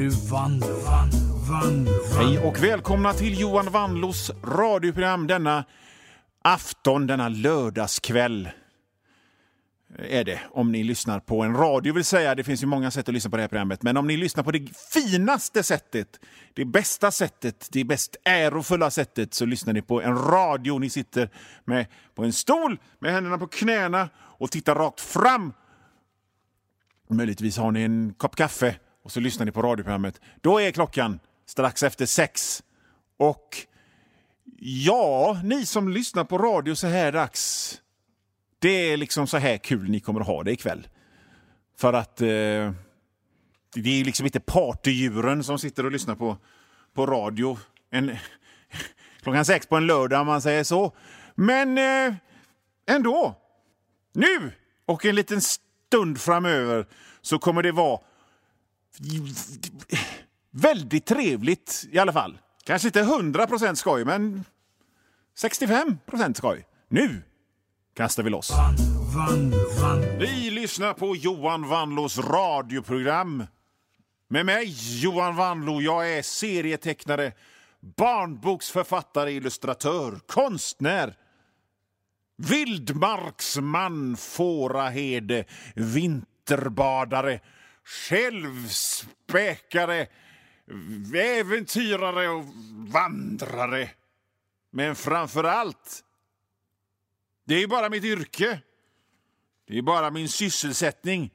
nu Vanlo, Vanlo, Vanlo, Hej och välkomna till Johan Vanlos radioprogram denna afton, denna lördagskväll. Är det, om ni lyssnar på en radio vill säga. Det finns ju många sätt att lyssna på det här programmet. Men om ni lyssnar på det finaste sättet, det bästa sättet, det bäst ärofulla sättet så lyssnar ni på en radio. Ni sitter med, på en stol med händerna på knäna och tittar rakt fram. Möjligtvis har ni en kopp kaffe och så lyssnar ni på radioprogrammet. Då är klockan strax efter sex. Och ja, ni som lyssnar på radio så här dags, det är liksom så här kul ni kommer att ha det ikväll. För att eh, det är liksom inte partydjuren som sitter och lyssnar på, på radio en, klockan sex på en lördag om man säger så. Men eh, ändå, nu och en liten stund framöver så kommer det vara väldigt trevligt i alla fall. Kanske inte 100% skoj, men 65% skoj. Nu kastar vi loss. Vanlo, Vanlo. Ni lyssnar på Johan Wanlos radioprogram. Med mig, Johan Wanlo. Jag är serietecknare, barnboksförfattare, illustratör, konstnär, vildmarksman, fåraherde, vinterbadare, självspäkare, äventyrare och vandrare. Men framför allt, det är bara mitt yrke. Det är bara min sysselsättning.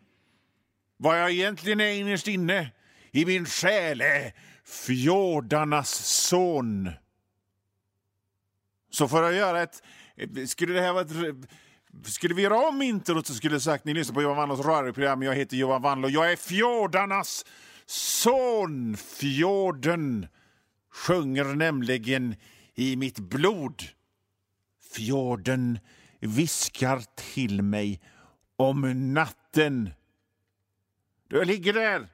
Vad jag egentligen är innerst inne i min själ är fjordarnas son. Så för att göra ett... Skulle det här vara ett... Skulle vi göra om introt så skulle jag sagt ni lyssnar på Johan Wanlos radioprogram. Jag heter Johan Wanlo. Jag är fjordarnas son. Fjorden sjunger nämligen i mitt blod. Fjorden viskar till mig om natten. Då jag ligger där.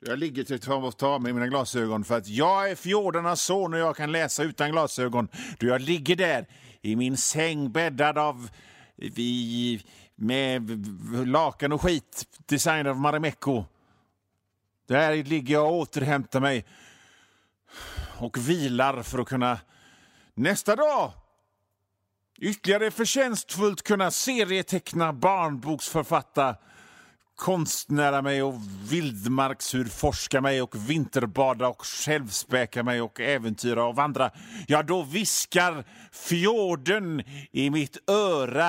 Jag ligger till att ta med mina glasögon för att jag är fjordarnas son och jag kan läsa utan glasögon. Då jag ligger där i min säng bäddad av vi, med lakan och skit designad av Marimekko. Där ligger jag och återhämtar mig och vilar för att kunna nästa dag ytterligare förtjänstfullt kunna serieteckna, barnboksförfatta, konstnära mig och vildmarksurforska mig och vinterbada och självspäka mig och äventyra och vandra. Ja, då viskar fjorden i mitt öra.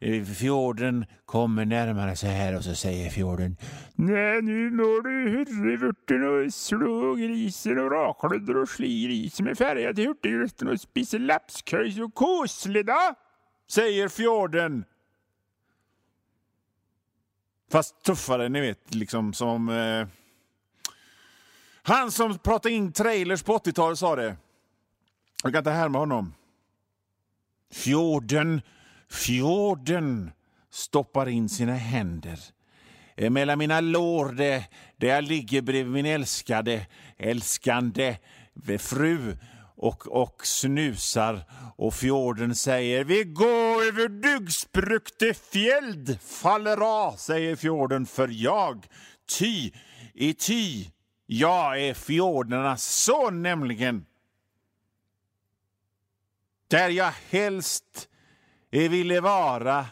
Eh, fjorden kommer närmare så här och så säger fjorden Nej, nu når du hurtigvurten och slå grisen och raklödder och sliggrisen med färgade hurtigvurten och spiser lapskojs och kosleda, säger fjorden. Fast tuffare, ni vet, liksom som... Eh... Han som pratade in trailers på 80-talet sa det. Jag kan inte härma honom. Fjorden, fjorden stoppar in sina händer eh, mellan mina lår där jag ligger bredvid min älskade, älskande eh, fru och, och snusar. Och fjorden säger Vi går över dyggsbrukte fjäld faller av, säger fjorden för jag, ty, i ty, jag är fjordarnas son nämligen. Där jag helst ville vara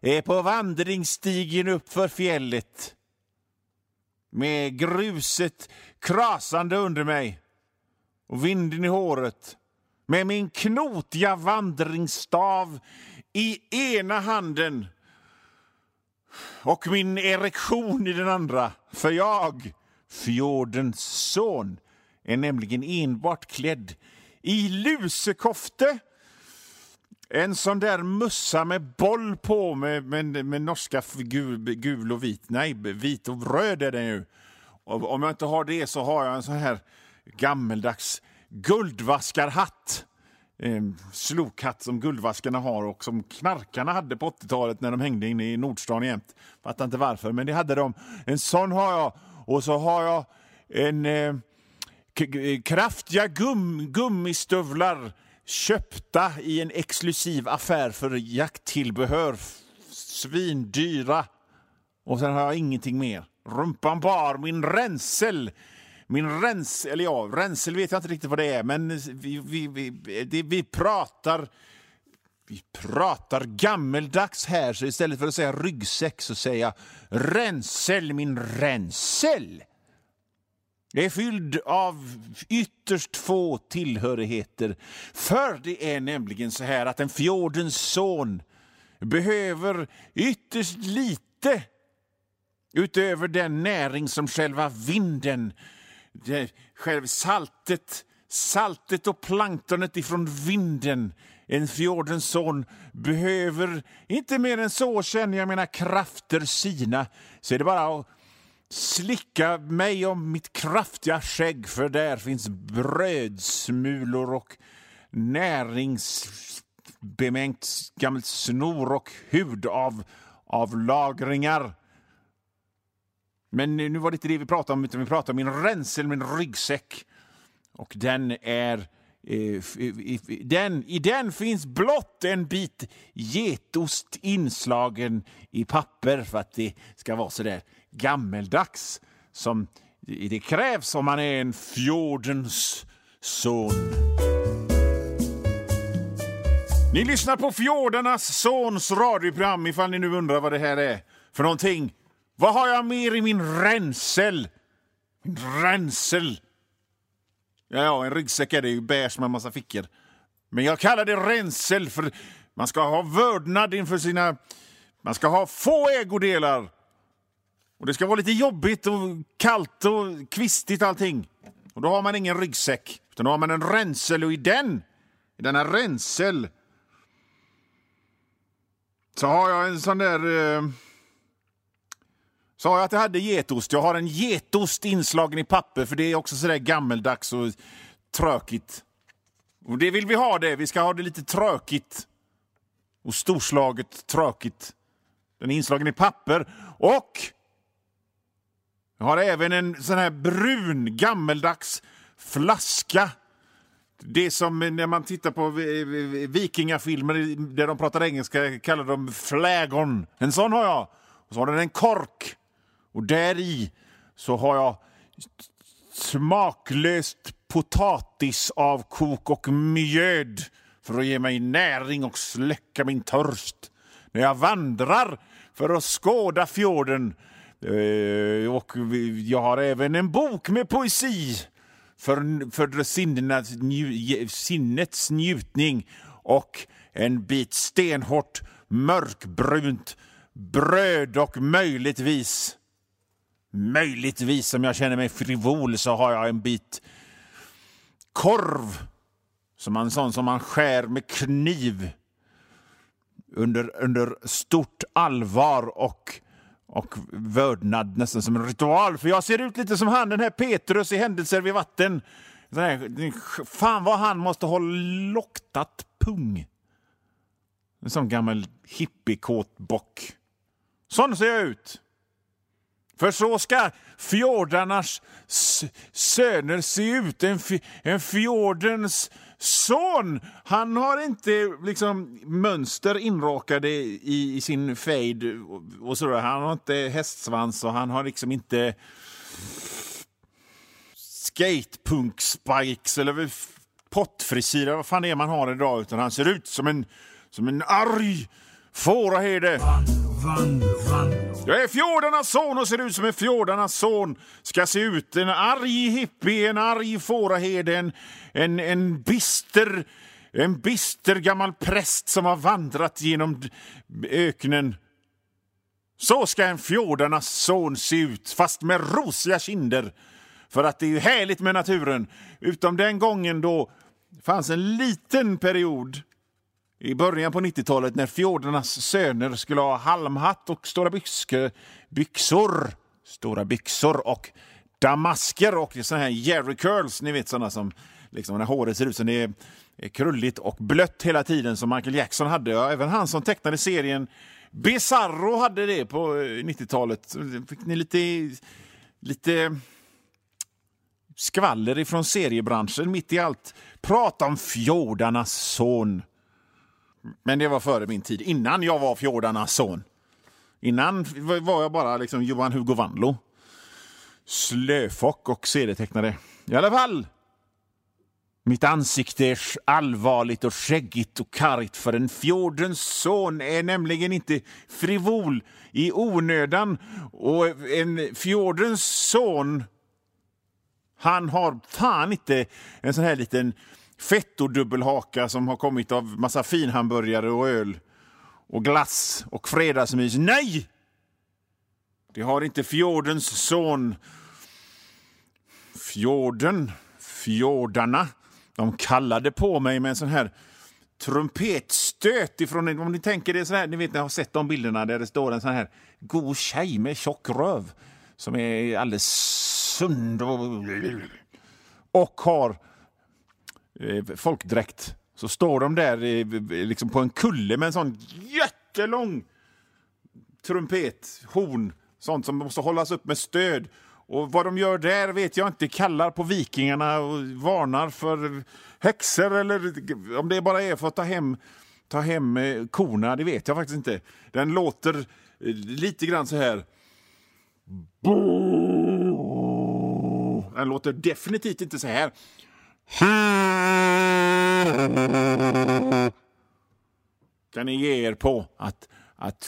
är på vandringsstigen uppför fjället. Med gruset krasande under mig och vinden i håret med min knotiga vandringsstav i ena handen och min erektion i den andra. För jag, fjordens son, är nämligen enbart klädd i lusekofte en sån där mössa med boll på med, med, med norska gul, gul och vit. Nej, vit och röd är den ju. Och om jag inte har det så har jag en sån här gammeldags guldvaskarhatt. En slokhatt som guldvaskarna har och som knarkarna hade på 80-talet när de hängde inne i Nordstan jämt. Fattar inte varför, men det hade de. En sån har jag. Och så har jag en eh, eh kraftiga gum, gummistövlar köpta i en exklusiv affär för jakttillbehör. Svindyra. Och sen har jag ingenting mer. rumpan bar, min ränsel. Min rens, Eller ja, ränsel vet jag inte riktigt vad det är, men vi, vi, vi, det, vi pratar... Vi pratar gammeldags här, så istället för att säga ryggsäck så säger jag ränsel, min ränsel. Det är fylld av ytterst få tillhörigheter. För det är nämligen så här att en fjordens son behöver ytterst lite utöver den näring som själva vinden, själv saltet, saltet och planktonet ifrån vinden en fjordens son behöver inte mer än så känner jag mina krafter sina. Så är det bara att slicka mig om mitt kraftiga skägg för där finns brödsmulor och näringsbemängt gammalt snor och hud av, av lagringar. Men nu var det inte det vi pratade om, utan vi pratade om min ränsel, min ryggsäck. Och den är... Eh, den, I den finns blott en bit getost inslagen i papper för att det ska vara så där gammeldags som det krävs om man är en fjordens son. Ni lyssnar på Fjordarnas sons radioprogram ifall ni nu undrar vad det här är för någonting. Vad har jag mer i min ränsel? Min ränsel? Ja, ja, en ryggsäck är det ju beige med en massa fickor. Men jag kallar det ränsel för man ska ha vördnad inför sina... Man ska ha få ägodelar. Och det ska vara lite jobbigt och kallt och kvistigt allting. Och då har man ingen ryggsäck, utan då har man en ränsel och i den, i denna ränsel, så har jag en sån där... Eh, Sa jag att jag hade getost? Jag har en getost inslagen i papper för det är också sådär gammeldags och trökigt. Och det vill vi ha det. Vi ska ha det lite trökigt. Och storslaget trökigt. Den är inslagen i papper. Och jag har även en sån här brun gammeldags flaska. Det som när man tittar på eh, eh, vikingafilmer där de pratar engelska kallar de flagon. En sån har jag. Och så har den en kork. Och där i så har jag smaklöst potatisavkok och mjöd för att ge mig näring och släcka min törst. När jag vandrar för att skåda fjorden Eh, och jag har även en bok med poesi för, för sinnets, nju, sinnets njutning och en bit stenhårt mörkbrunt bröd och möjligtvis Möjligtvis, om jag känner mig frivol, så har jag en bit korv som en sån som man skär med kniv under, under stort allvar och och vördnad nästan som en ritual. För jag ser ut lite som han, den här Petrus i Händelser vid vatten. Här, fan vad han måste ha loktat pung. En sån gammal hippiekåt bock. Sån ser jag ut. För så ska fjordarnas söner se ut. En, en fjordens son, han har inte liksom mönster inrakade i, i sin fade och, och sådär. Han har inte hästsvans och han har liksom inte skatepunk-spikes eller pottfrisyr, vad fan det är man har idag, utan han ser ut som en, som en arg fåraherde. Jag är fjordarnas son och ser ut som en fjordarnas son ska se ut. En arg hippie, en arg fåraherde, en, en, en bister en bister gammal präst som har vandrat genom öknen. Så ska en fjordarnas son se ut, fast med rosiga kinder. För att det är ju härligt med naturen. Utom den gången då fanns en liten period i början på 90-talet när fjordarnas söner skulle ha halmhatt och stora byxor, byxor, stora byxor och damasker och såna här jerry curls, ni vet såna som liksom när håret ser ut som det är krulligt och blött hela tiden som Michael Jackson hade. Ja, även han som tecknade serien Bizarro hade det på eh, 90-talet. Fick ni lite, lite skvaller ifrån seriebranschen mitt i allt. Prata om fjordarnas son. Men det var före min tid, innan jag var Fjordarnas son. Innan var jag bara liksom Johan Hugo Vanlo. slöfock och serietecknare. I alla fall. Mitt ansikte är allvarligt och skäggigt och kargt för en fjordens son är nämligen inte frivol i onödan och en fjordens son han har fan inte en sån här liten fettodubbelhaka som har kommit av massa finhamburgare och öl och glass och fredagsmys. Nej! Det har inte fjordens son. Fjorden, fjordarna, de kallade på mig med en sån här trumpetstöt ifrån, om ni tänker det så här, ni vet ni har sett de bilderna där det står en sån här god tjej med tjock röv som är alldeles sund och, och har Eh, folkdräkt. Så står de där liksom på en kulle med en sån jättelång trumpet, horn, sånt som måste hållas upp med stöd. Och vad de gör där vet jag inte. Kallar på vikingarna och varnar för häxor eller om det bara är för att ta hem, ta hem eh, korna, det vet jag faktiskt inte. Den låter eh, lite grann så här. Den låter definitivt inte så här. Kan ni ge er på att, att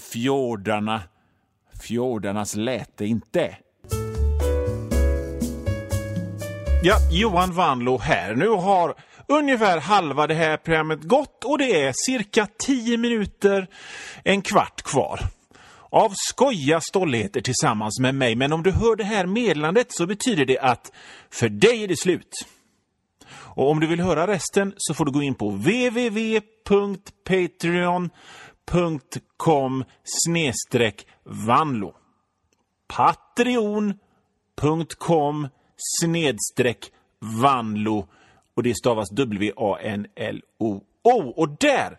fjordarna, fjordarnas läte inte Ja, Johan Vanlo här. Nu har ungefär halva det här programmet gått och det är cirka 10 minuter, en kvart kvar. Av skoja stolligheter tillsammans med mig, men om du hör det här meddelandet så betyder det att för dig är det slut. Och om du vill höra resten så får du gå in på www.patreon.com snedstreck vanlo. Patreon.com snedstreck vanlo och det stavas W-A-N-L-O-O. Och där,